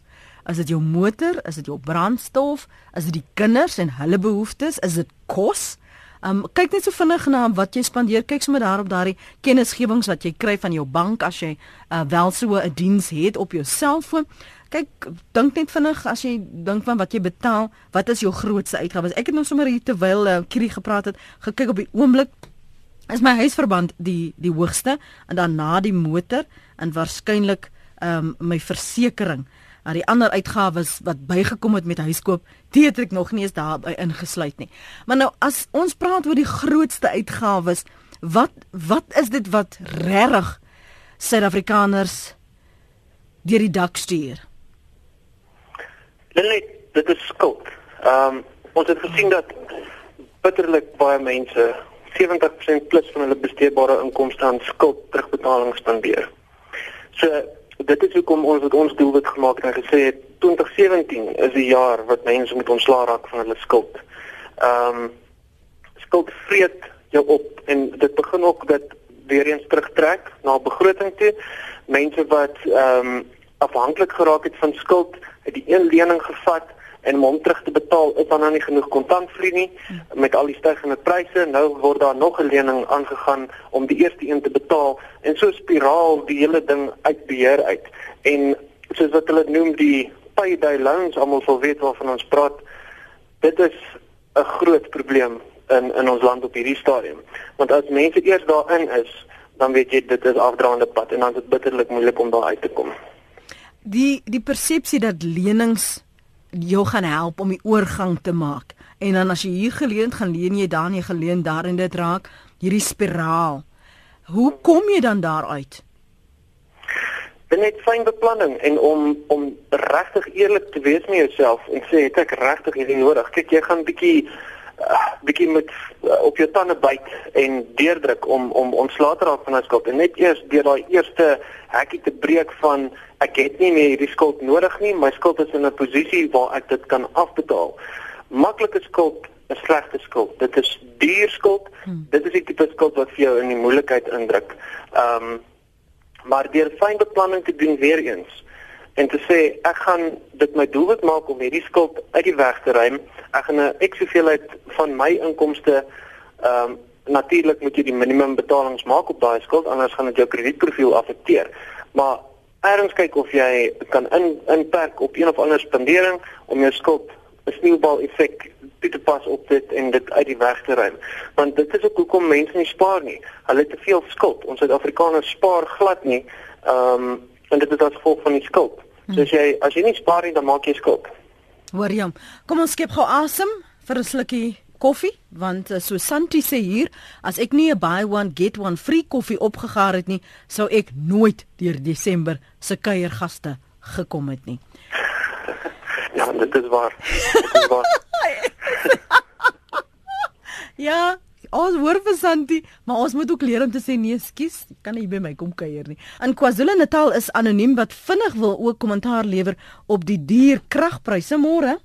Is dit jou motor? Is dit jou brandstof? Is dit die kinders en hulle behoeftes? Is dit kos? Um kyk net so vinnig na wat jy spandeer. Kyk sommer daar op daardie kennisgewings wat jy kry van jou bank as jy uh, wel so 'n diens het op jou selfoon. Kyk, dink net vinnig as jy dink van wat jy betaal, wat is jou grootste uitgawes? Ek het nou sommer hier terwyl uh, Kiri gepraat het, gekyk op die oomblik is my huisverband die die hoogste en dan na die motor en waarskynlik ehm um, my versekerings Maar die ander uitgawes wat bygekom het met huiskoop, dit het ek nog nie eens daarby ingesluit nie. Maar nou as ons praat oor die grootste uitgawes, wat wat is dit wat regtig Suid-Afrikaners deur die dak stuur? Lille, dit is skuld. Ehm um, ons het gesien dat bitterlik baie mense 70% plus van hulle besteedbare inkomste aan skuld terugbetaling spandeer. So dit is hoekom ons wat ons doelwit gemaak het en gesê het 2017 is die jaar wat mense moet ontslaa raak van hulle skuld. Ehm um, skuld vreet jou op en dit begin ook dat weer eens terugtrek na begroting toe. Mense wat ehm um, afhanklik geraak het van skuld, het die een lening gevat en om hom terug te betaal is dan nou nie genoeg kontantvloei nie. Met al die stygende pryse nou word daar nog 'n lening aangegaan om die eerste een te betaal. En so spiraal die hele ding uit beheer uit. En soos wat hulle noem die payday loans almal sal weet waarvan ons praat dit is 'n groot probleem in in ons land op hierdie stadium. Want as mense eers daarin is dan weet jy dit is afdraande pad en dan is dit bitterlik moeilik om daar uit te kom die die persepsie dat lenings jou gaan help om die oorgang te maak. En dan as jy hier geleend gaan leen jy dan jy geleend daar en dit raak hierdie spiraal. Hoe kom jy dan daaruit? Net fyn beplanning en om om regtig eerlik te wees met jouself en sê het ek regtig hierdie nodig. Kyk, jy gaan bietjie uh, bietjie met uh, op jou tande byt en deurdruk om om ontslae te raak van daai skuld en net eers deur daai eerste hekkie te breek van ek het nie meer hierdie skuld nodig nie, my skuld is in 'n posisie waar ek dit kan afbetaal. Maklike skuld is slegte skuld. Dit is duur skuld. Hmm. Dit is die tipe skuld wat vir jou in die moeilikheid indruk. Ehm um, maar deur fyn beplanning te doen weer eens en te sê ek gaan dit my doelwit maak om hierdie skuld uit die weg te ruim. Ek gaan 'n ek hoeveelheid van my inkomste ehm um, natuurlik moet jy die minimum betalings maak op daai skuld anders gaan dit jou kredietprofiel affekteer. Maar erns kyk of jy kan in inperk op een of ander spandering om jou skuld 'n sneeubal effek toe te pas op dit en dit uit die weg te ruim. Want dit is ook hoekom mense nie spaar nie. Hulle het te veel skuld. Ons Suid-Afrikaners spaar glad nie. Ehm um, en dit is as gevolg van die skuld. Hmm. So as jy as jy nie spaar nie, dan maak jy skuld. Hoor jy? Kom ons skep gou asem vir 'n slukkie koffie want uh, so Santi sê hier as ek nie 'n buy one get one free koffie opgegaar het nie sou ek nooit deur Desember se kuiergaste gekom het nie. Ja, dit is waar. Dit is waar. ja, ons hoor vir Santi, maar ons moet ook leer om te sê nee, skus, kan nie by my kom kuier nie. In KwaZulu-Natal is anoniem wat vinnig wil ook kommentaar lewer op die duur kragpryse môre.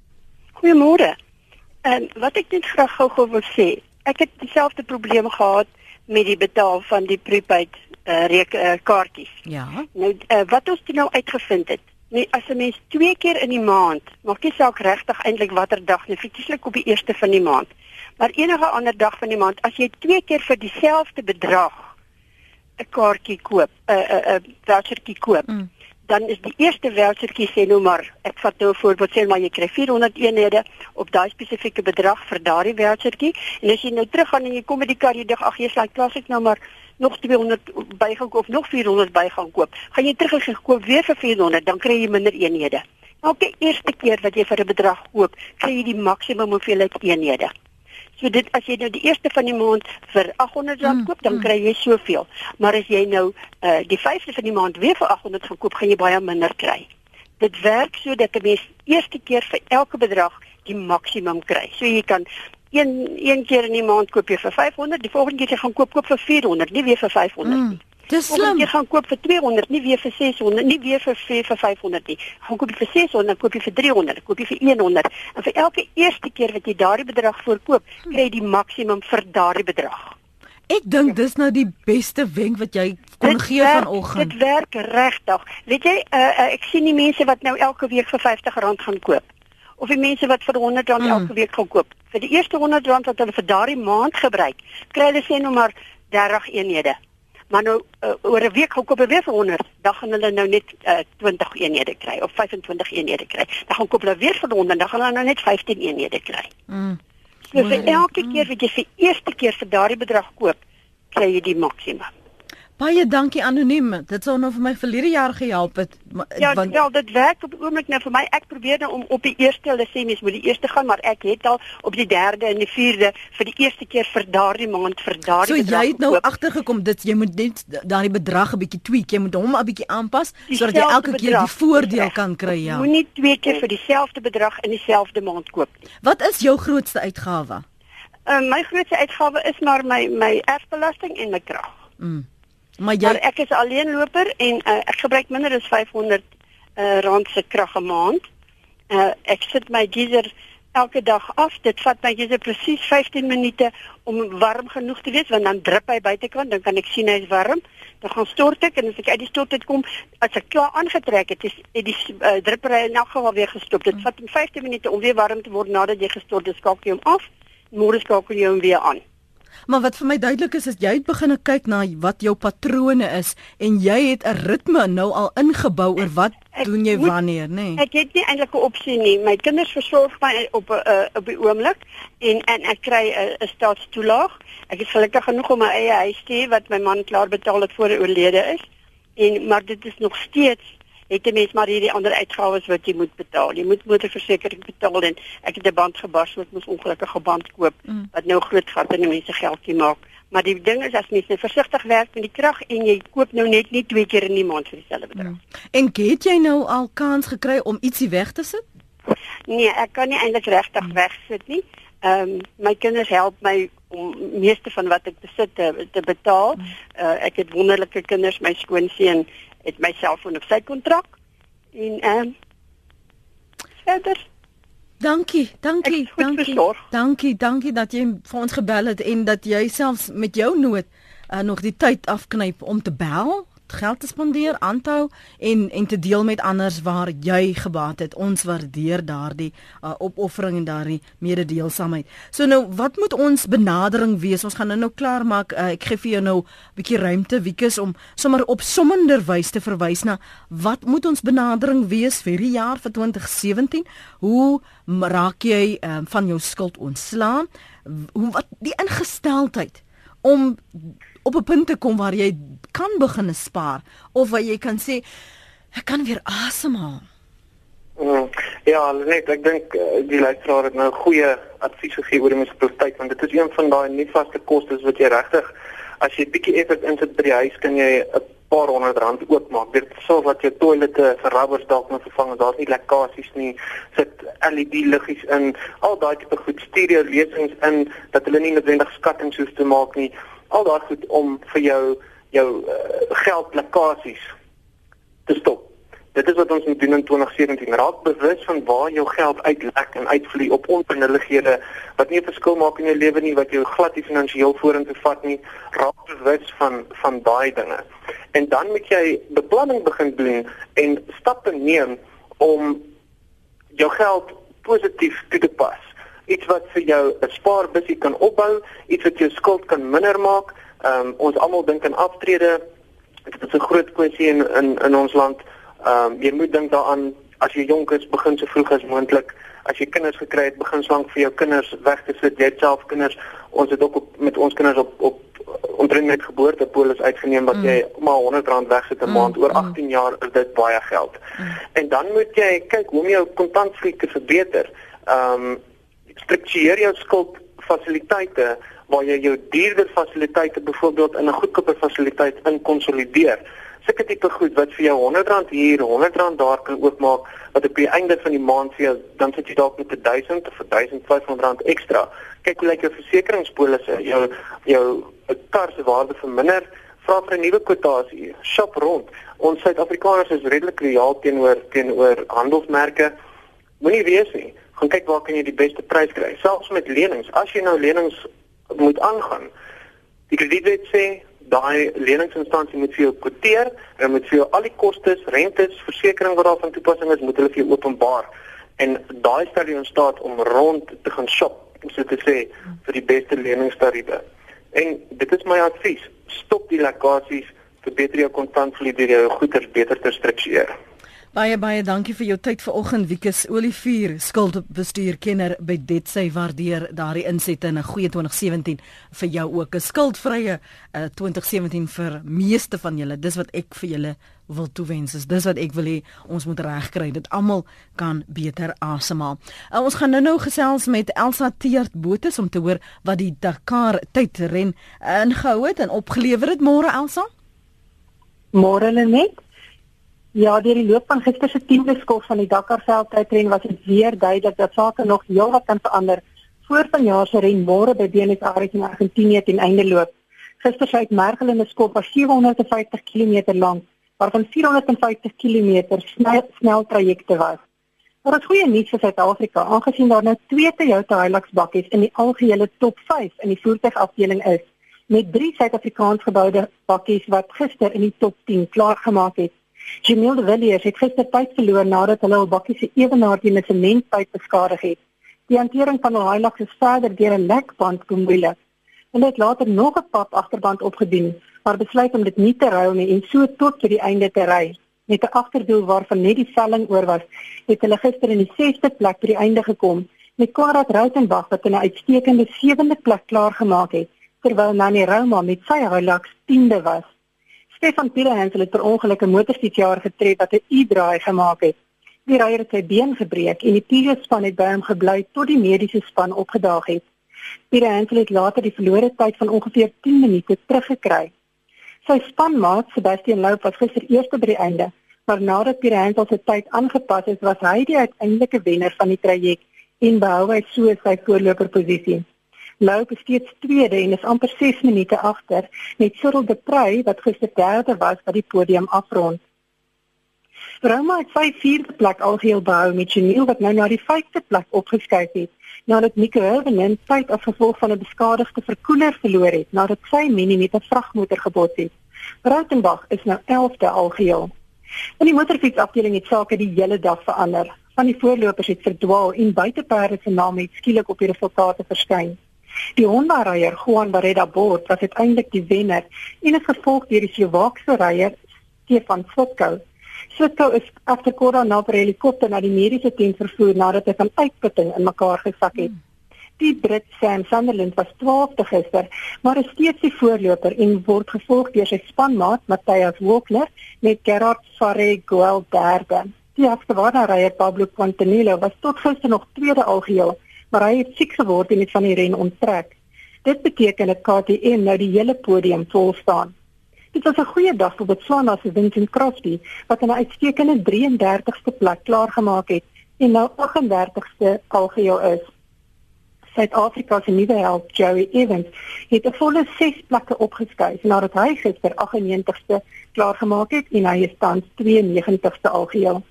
Goeiemôre. En wat ek net graag gou wil sê, ek het dieselfde probleem gehad met die betaal van die prepaid uh, reek uh, kaartjies. Ja. Nou uh, wat ons nou uitgevind het, nee, as 'n mens twee keer in die maand, maak nie saak regtig eintlik watter dag nie, fisieslik op die eerste van die maand, maar enige ander dag van die maand, as jy twee keer vir dieselfde bedrag 'n kaartjie koop, 'n 'n 'n vouchertjie koop, mm dan is die eerste vouchertjie sê nou maar ek vat nou 'n voorbeeld sê maar jy kry 400 eenhede op daai spesifieke bedrag vir daardie vouchertjie en as jy nou teruggaan en jy kom met die kar jy dink ag jy slaai klas ek nou maar nog 200 bygaan koop nog 400 bygaan koop. Gaan jy terug en koop weer vir 400 dan kry jy minder eenhede. Elke eerste keer wat jy vir 'n bedrag koop, kry jy die maksimum hoeveelheid eenhede. So dit as jy nou die eerste van die maand vir R800 mm, koop, dan mm. kry jy soveel. Maar as jy nou uh die vyfde van die maand weer vir R800 gaan koop, gaan jy baie minder kry. Dit werk so dat 'n mens eerste keer vir elke bedrag die maksimum kry. So jy kan een een keer in die maand koop jy vir 500, die volgende keer jy gaan koop koop vir 400, nie weer vir 500 mm. Dis slim. Jy gaan koop vir 200, nie weer vir 600, nie weer vir vir, vir 500 nie. Gaan koop jy vir 600, dan koop jy vir 300, koop jy vir 100. En vir elke eerste keer wat jy daardie bedrag voorkoop, kry jy die maksimum vir daardie bedrag. Ek dink dis nou die beste wenk wat jy kon dit gee vanoggend. Dit werk regtig. Weet jy, uh, uh, ek sien die mense wat nou elke week vir R50 gaan koop. Of die mense wat vir R100 mm. elke week gaan koop. Vir die eerste R100 wat hulle vir daardie maand gebruik, kry hulle sê nou maar 30 eenhede maar nou uh, oor 'n week gaan koop hulle weer vir 100, dan gaan hulle nou net uh, 20 eenhede kry of 25 eenhede kry. Dan gaan koop hulle weer vir 100, dan gaan hulle nou net 15 eenhede kry. Mm. So vir elke keer wat jy vir eerste keer vir daardie bedrag koop, kry jy die maksimum. Baie dankie anoniem. Dit sou nou vir my verlede jaar gehelp het. Ja, want wel dit werk op die oomblik nou vir my. Ek probeer nou om op die eerste hulle sê mens moet die eerste gaan, maar ek het al op die derde en die vierde vir die eerste keer vir daardie maand vir daardie so, bedrag. So jy het nou agtergekom dit jy moet net daardie bedrag 'n bietjie tweak. Jy moet hom 'n bietjie aanpas sodat jy elke bedrag. keer die voordeel kan kry, ja. Moenie twee keer vir dieselfde bedrag in dieselfde maand koop nie. Wat is jou grootste uitgawe? Uh, my grootste uitgawe is maar my my erfbelasting en my krag. Mm. Maar jy maar ek is alleenloper en uh, ek gebruik minder as 500 uh, rand se krag 'n maand. Uh, ek sit my geyser elke dag af. Dit vat my geyser presies 15 minute om warm genoeg te wees want dan drup hy buitekant, dan kan ek sien hy's warm. Dan gaan stort ek en as ek uit die stort uit kom, as ek klaar aangetrek het, is die uh, druppery in elk geval weer gestop. Dit vat 15 minute om weer warm te word nadat jy gestort het, skakel jy hom af. Môre skakel jy hom weer aan. Maar wat vir my duidelik is is jy het begin kyk na wat jou patrone is en jy het 'n ritme nou al ingebou oor wat ek doen jy moet, wanneer, nê? Nee? Ek het nie eintlik 'n opsie nie. My kinders versorg my op 'n uh, op die oomblik en en ek kry 'n uh, staatstoelaag. Ek is gelukkig genoeg om my eie huis te hê wat my man klaar betaal het voor hy oorlede is. En maar dit is nog steeds het 'n mens maar hierdie ander uitgawes wat jy moet betaal. Jy moet motorversekering betaal en ek het 'n band gebars wat mos ongelukkige band koop mm. wat nou groot vat in mense geldjie maak. Maar die ding is as mens net versigtig werk met die krag en jy koop nou net nie twee keer in die maand vir dieselfde bedrag. Mm. En het jy nou al kans gekry om ietsie weg te sit? Nee, ek kan nie eintlik regtig mm. wegsit nie. Ehm um, my kinders help my om meeste van wat ek besit te, te betaal. Uh, ek het wonderlike kinders, my skoonseun het my selfoon op sy kontrak en ehm uh, verder Dankie, dankie, dankie. Verzorg. Dankie, dankie dat jy vir ons gebel het en dat jy selfs met jou nood uh, nog die tyd afknyp om te bel geld te spandeer, aanhou en en te deel met anders waar jy gebaat het. Ons waardeer daardie uh, opoffering en daardie mededeelsaamheid. So nou, wat moet ons benadering wees? Ons gaan nou nou klaar maak. Uh, ek gee vir jou nou 'n bietjie ruimte, Wiekus, om sommer op sommender wys te verwys na wat moet ons benadering wees vir die jaar vir 2017? Hoe raak jy uh, van jou skuld ontslaan? Hoe wat die ingesteldheid om op 'n punt te kom waar jy kan begin spaar of waar jy kan sê ek kan weer asemhaal. Mm, ja, net ek dink uh, die luisteraar het nou goeie advies gegee oor die munisipaliteit want dit is een van daai nie vaste kostes wat jy regtig as jy bietjie effort insit by die huis kan jy 'n paar honderd rand oopmaak. Dit sou wat jou toilette vir rubbers dalk moet vervang, daar's nie lekkasies nie. Sit LED liggies in, al daai tipe goed stereo lesings in dat hulle nie noodwendig skattings hoef te maak nie al daai goed om vir jou jou uh, geldlekkasies te stop. Dit is wat ons moet doen in 2017. Raak bewus van waar jou geld uitlek en uitvloei op onbenullighede wat nie 'n verskil maak in jou lewe nie, wat jou glad nie finansiëel vorentoe vat nie. Raak bewus van van daai dinge. En dan moet jy beplanning begin doen en stappe neem om jou geld positief toe te pas iets wat vir jou 'n spaarbusie kan opbou, iets wat jou skuld kan minder maak. Ehm um, ons almal dink aan aftrede. Dit is 'n groot kwessie in in in ons land. Ehm um, jy moet dink daaraan as jy jonk is, begin so vroeg as moontlik. As jy kinders gekry het, begin slank vir jou kinders weg te sit. Jy self kinders, ons het ook op, met ons kinders op op omtrent met geboortepolis uitgeneem wat mm. jy maar R100 wegsit 'n mm. maand oor 18 mm. jaar is dit baie geld. Mm. En dan moet jy kyk hoe om jou kontantvloei te verbeter. Ehm um, struktureer jou skuld fasiliteite waar jy jou duurder fasiliteite byvoorbeeld in 'n goedkoper fasiliteit inkonsolideer. Sulke tipe goed wat vir jou R100 hier, R100 daar kan oopmaak wat op die einde van die maand vir jou dan sit jy dalk met 1000 of 1500 ekstra. Kyk hoe lyk jou versekeringspolisse, jou jou kar se waarde verminder, vra vir 'n nuwe kwotasie, shop rond. Ons Suid-Afrikaners is redelik lojaal teenoor teenoor handelsmerke. Moenie wees nie. Gaan kyk waar kan jy die beste prys kry. Selfs met lenings, as jy nou lenings moet aangaan. Die kredietwet sê daai leningsinstansie moet vir jou kwoteer en moet vir jou al die kostes, rentes, versekerings wat daarvan toepassing is, moet hulle vir jou openbaar. En daai stel jou in staat om rond te gaan shop, om so te sê, vir die beste leningstariewe. En dit is my advies, stop die lekkasies, verbeter jou kontantvloei deur jou goeder beter te struktureer. Baie baie dankie vir jou tyd vanoggend Wikus. Olivier skuldbestuurkenner by Detsy waardeer daardie insette in 'n goeie 2017 vir jou ook. 'n skuldvrye uh, 2017 vir meeste van julle. Dis wat ek vir julle wil toewens is. Dis wat ek wil hê ons moet regkry. Dit almal kan beter asemhaal. Uh, ons gaan nou-nou gesels met Elsa Teert Botes om te hoor wat die Dakar tydren ingehou het en opgelewer het. Môre Elsa? Môre net Ja, deur die loop van gister se 10de skof van die Dakar veldtydren was dit weer duidelik dat sake nog heelwat kan verander voor vanjaar se ren môre by Buenos Aires in Argentinië ten einde loop. Gister se uitmergelende skof was 750 km lank, waarvan 450 km snel snel trajecte was. Maar dit goeie nuus vir Suid-Afrika, aangesien daar nou twee Toyota Hilux bakkies in die algehele top 5 in die voertuigafdeling is, met drie Suid-Afrikaans geboude bakkies wat gister in die top 10 klaargemaak het. Jamil de Villiers het gister tyd verloor nadat hulle hul bakkie se ewenaar teen 'n sementpyp beskadig het. Die hantering van hul Hilux is verder deur 'n lekband bemoeilik. Hulle het later nog 'n pap agterband opgedoen, maar besluit om dit nie te ruil nie en so tot by die einde te ry. Met 'n agterwiel waarvan net die velling oor was, het hulle gister in die 6de plek by die einde gekom met Kwarat Rautenbach wat 'n uitstekende 7de plek klaar gemaak het, terwyl Nani Rouma met sy Hilux 10de was. Stefan Pierrehans het per ongeluk 'n motorfietsjaer getref wat 'n U-draai gemaak het. Die ryer het sy been gebreek en die Pierre-span het by hom gebly tot die mediese span opgedaag het. Pierrehans het later die verlore tyd van ongeveer 10 minute teruggekry. Sy spanmaat Sebastian Louw was gister eerste by die einde, maar nadat Pierrehans sy tyd aangepas het, was hy die uiteindelike wenner van die traject en behou hy so sy voorloperposisie. Lou is steeds tweede en is amper 6 minute agter met Cyril de Prey wat gister derde was wat die podium afrond. Roma het sy vierde plek algeheel behou met Janiel wat nou na die vyfde plek opgeskuif het nadat Nico Hervenen tyd as gevolg van 'n beskadigde verkoeler verloor het nadat sy mini met 'n vragmotor gebots het. Rautenbach is nou 11de algeheel. In die motorfietsafdeling het sake die hele dag verander. Van die voorlopers het verdwaal en buiteperde se name het skielik op die resultate verskyn. Die Honda-ryer Juan Barreda Bort was uiteindelik die wenner en is gevolg deur die Slowaakse ryer Stefan Sotko. Sotko is agter Korda na 'n helikopter na die mediese tent vervoer nadat hy van uitputting in mekaar gesak het. Die Brit Sam Sunderland was 12de gister, maar is steeds die voorloper en word gevolg deur sy spanmaat Matthias Walker met Gerard Farre-Goel derde. Die afgewaarde ryer Pablo Quintanillo was tot gister nog tweede algeheel maar hy het siek geword en het van die ren onttrek. Dit beteken dat KTM nou die hele podium vol staan. Dit was 'n goeie dag vir Botswana se Vincent Crosby wat 'n uitstekende 33ste plek klaargemaak het en nou 38ste algeheel is. Suid-Afrika se nuwe held, Joey Evans, het 'n volle 6 plekke opgeskuif nadat hy gister 98ste klaargemaak het en hy is tans 92ste algeheel.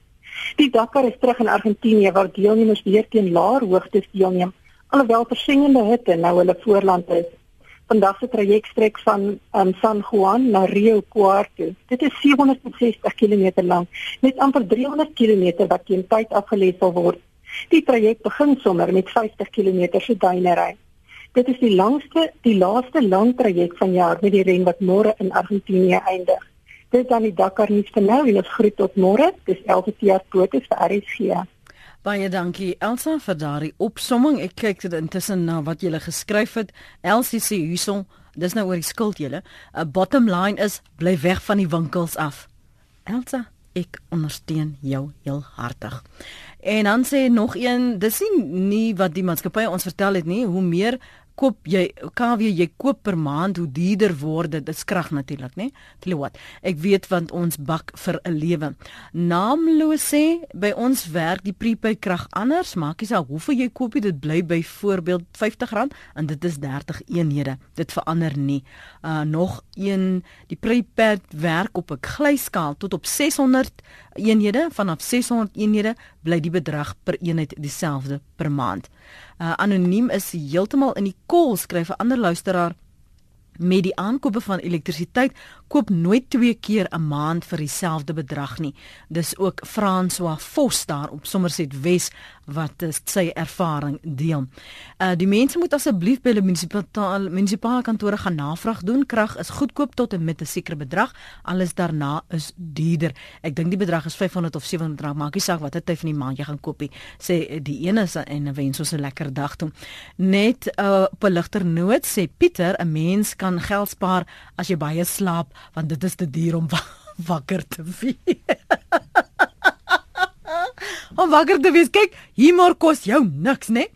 Die Dakar is terug in Argentinië waar deelnemers weer teen laer hoogtes deelneem, alhoewel versengende hitte nou hulle voorland is. Vandag se traject strek van um, San Juan na Rio Cuarto. Dit is 760 km lank, met amper 300 km wat teen tyd afgelees sal word. Die traject begin sommer met 50 km se duinery. Dit is die langste, die laaste lang traject van jaar met die ren wat môre in Argentinië eindig. Dis dan die Dakar nuus vir nou en ons groet tot môre. Dis Elsie Tia Potes vir RSG. Baie dankie Elsa vir daardie opsomming. Ek kyk dit intussen na wat jy gele geskryf het. Elsie sê hierson Dis nou oor die skuld julle. 'n uh, Bottom line is bly weg van die winkels af. Elsa, ek ondersteun jou heel hartig. En dan sê nog een, dis nie, nie wat die maatskappy ons vertel het nie, hoe meer koop jy KW jy koop per maand hoe duurder word dit. Is krag natuurlik nê kilowatt ek weet want ons bak vir 'n lewe. Naamloos sê by ons werk die prepaid krag anders. Maak jy saak hoeveel jy koop dit bly by voorbeeld R50 en dit is 30 eenhede. Dit verander nie. Uh, nog een die prepaid werk op 'n glyskaal tot op 600 eenhede vanaf 600 eenhede bly die bedrag per eenheid dieselfde per maand uh, anoniem is heeltemal in die kol skryf 'n ander luisteraar met die aankope van elektrisiteit koop nooit twee keer 'n maand vir dieselfde bedrag nie. Dis ook François Vos daar op Somerset Wes wat is, sy ervaring deel. Uh die mense moet asseblief by die munisipale munisipale kantore gaan navraag doen. Krag is goedkoop tot en met 'n sekere bedrag. Alles daarna is duurder. Ek dink die bedrag is 500 of 700 rand. Maak nie saak watter tyd van die maand jy gaan koop nie. Sê die een is en wens ons 'n lekker dag toe. Net uh, op 'n ligter noot sê Pieter, 'n mens kan geld spaar as jy baie slaap want dit is te duur om wakker te wees. Om wakker te wees. Kyk, humor kos jou niks, né?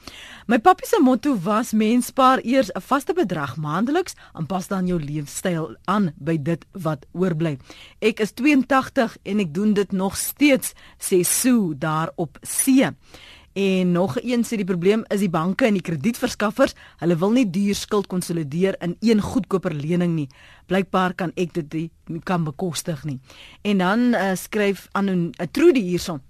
My papi se motto was mens spaar eers 'n vaste bedrag maandeliks en pas dan jou leefstyl aan by dit wat oorbly. Ek is 82 en ek doen dit nog steeds, sê Sue daar op see. En nog een sê die probleem is die banke en die kredietverskaffers, hulle wil nie duur skuld konsolideer in een goedkoper lening nie. Blykbaar kan ek dit nie kan bekostig nie. En dan uh, skryf aan 'n Trudy hierson.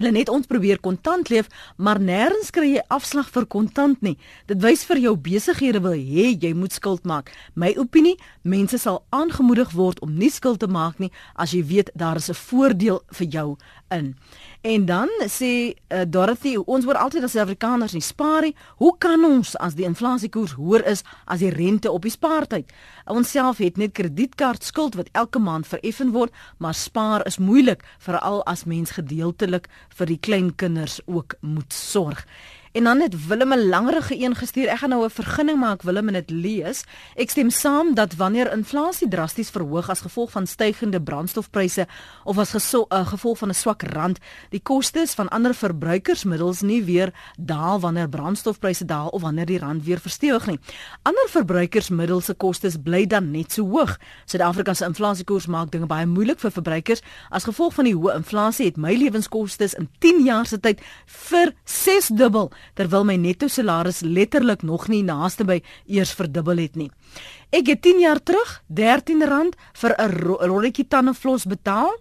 Hulle net ons probeer kontant leef, maar nêrens kry jy afslag vir kontant nie. Dit wys vir jou besighede wil hê jy moet skuld maak. My opinie, mense sal aangemoedig word om nie skuld te maak nie as jy weet daar is 'n voordeel vir jou in. En dan sê uh, Dorothy, ons word altyd as Afrikaners nie spaar nie. Hoe kan ons as die inflasiekoers hoër is as die rente op die spaartyd? Ons self het net kredietkaart skuld wat elke maand vereffen word, maar spaar is moeilik, veral as mens gedeeltelik vir die kleinkinders ook moet sorg. En dan het Willem 'n langerige een gestuur. Ek gaan nou 'n vergunning maak Willem en dit lees. Ek stem saam dat wanneer inflasie drasties verhoog as gevolg van stygende brandstofpryse of as geso, uh, gevolg van 'n swak rand, die kostes van ander verbruikersmiddels nie weer daal wanneer brandstofpryse daal of wanneer die rand weer verstewig nie. Ander verbruikersmiddels se kostes bly dan net so hoog. Suid-Afrika se inflasiekoers maak dinge baie moeilik vir verbruikers. As gevolg van die hoë inflasie het my lewenskoste in 10 jaar se tyd vir 6 dubbel terwyl my netto salaris letterlik nog nie naaste by eers verdubbel het nie. Ek het 10 jaar terug R13 vir 'n rolletjie tandeflos betaal.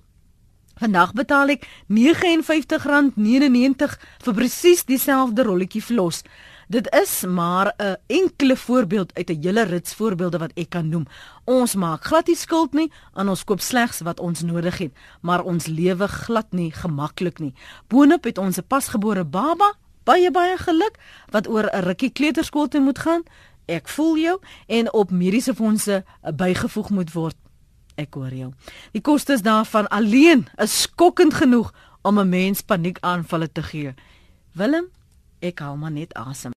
Vandag betaal ek R59.99 vir presies dieselfde rolletjie vlos. Dit is maar 'n enkele voorbeeld uit 'n hele rits voorbeelde wat ek kan noem. Ons maak glad nie skuld nie en ons koop slegs wat ons nodig het, maar ons lewe glad nie gemaklik nie. Boonop het ons 'n pasgebore baba baie baie geluk wat oor 'n rukkie kleuterskool toe moet gaan. Ek voel jou en op mediese fondse bygevoeg moet word. Ek hoor jou. Die kostes daarvan alleen is skokkend genoeg om 'n mens paniekaanvalle te gee. Willem, ek hou maar net asem.